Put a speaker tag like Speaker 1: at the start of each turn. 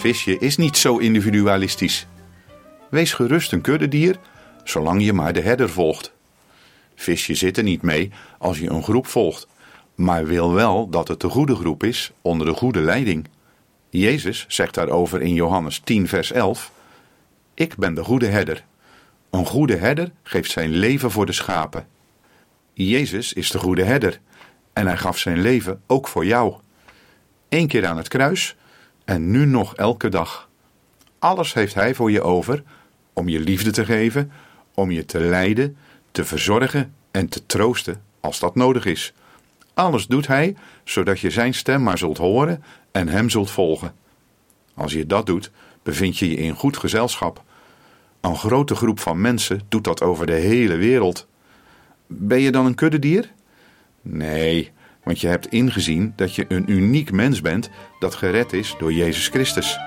Speaker 1: Visje is niet zo individualistisch. Wees gerust een kuddedier, zolang je maar de herder volgt. Visje zit er niet mee als je een groep volgt, maar wil wel dat het de goede groep is onder de goede leiding. Jezus zegt daarover in Johannes 10, vers 11: Ik ben de goede herder. Een goede herder geeft zijn leven voor de schapen. Jezus is de goede herder en hij gaf zijn leven ook voor jou. Eén keer aan het kruis en nu nog elke dag. Alles heeft hij voor je over om je liefde te geven, om je te leiden, te verzorgen en te troosten als dat nodig is. Alles doet hij zodat je zijn stem maar zult horen en hem zult volgen. Als je dat doet, bevind je je in goed gezelschap. Een grote groep van mensen doet dat over de hele wereld. Ben je dan een kuddedier? Nee, want je hebt ingezien dat je een uniek mens bent dat gered is door Jezus Christus.